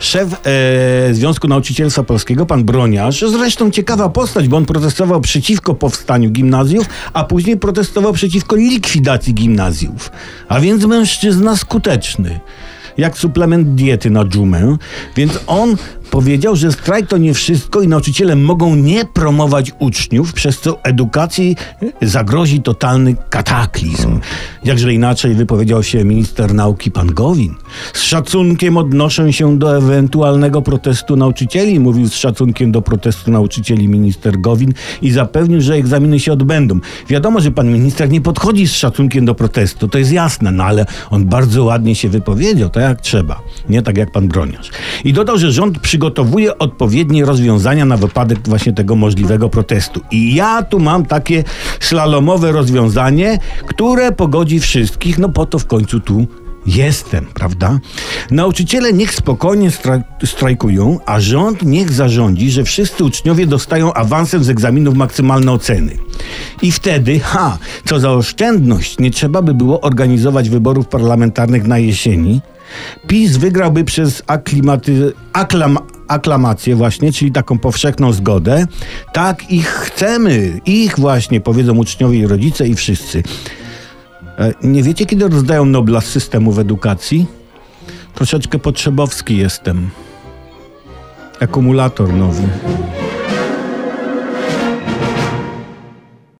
szef e, Związku Nauczycielstwa Polskiego, pan Broniarz, zresztą ciekawa postać, bo on protestował przeciwko powstaniu gimnazjów, a później protestował przeciwko likwidacji gimnazjów. A więc mężczyzna skuteczny jak suplement diety na dżumę, więc on powiedział, że strajk to nie wszystko i nauczyciele mogą nie promować uczniów, przez co edukacji zagrozi totalny kataklizm. Jakże inaczej wypowiedział się minister nauki pan Gowin. Z szacunkiem odnoszę się do ewentualnego protestu nauczycieli, mówił z szacunkiem do protestu nauczycieli minister Gowin i zapewnił, że egzaminy się odbędą. Wiadomo, że pan minister nie podchodzi z szacunkiem do protestu, to jest jasne, no ale on bardzo ładnie się wypowiedział, tak jak trzeba, nie tak jak pan broniarz. I dodał, że rząd przygotowuje odpowiednie rozwiązania na wypadek właśnie tego możliwego protestu. I ja tu mam takie slalomowe rozwiązanie, które pogodzi wszystkich, no po to w końcu tu jestem, prawda? Nauczyciele niech spokojnie stra- strajkują, a rząd niech zarządzi, że wszyscy uczniowie dostają awansem z egzaminów maksymalne oceny. I wtedy, ha, co za oszczędność, nie trzeba by było organizować wyborów parlamentarnych na jesieni. PiS wygrałby przez aklimaty, aklam, aklamację właśnie, czyli taką powszechną zgodę. Tak, ich chcemy. Ich właśnie, powiedzą uczniowie i rodzice i wszyscy. E, Nie wiecie, kiedy rozdają Nobla z systemów edukacji? Troszeczkę potrzebowski jestem. Akumulator nowy.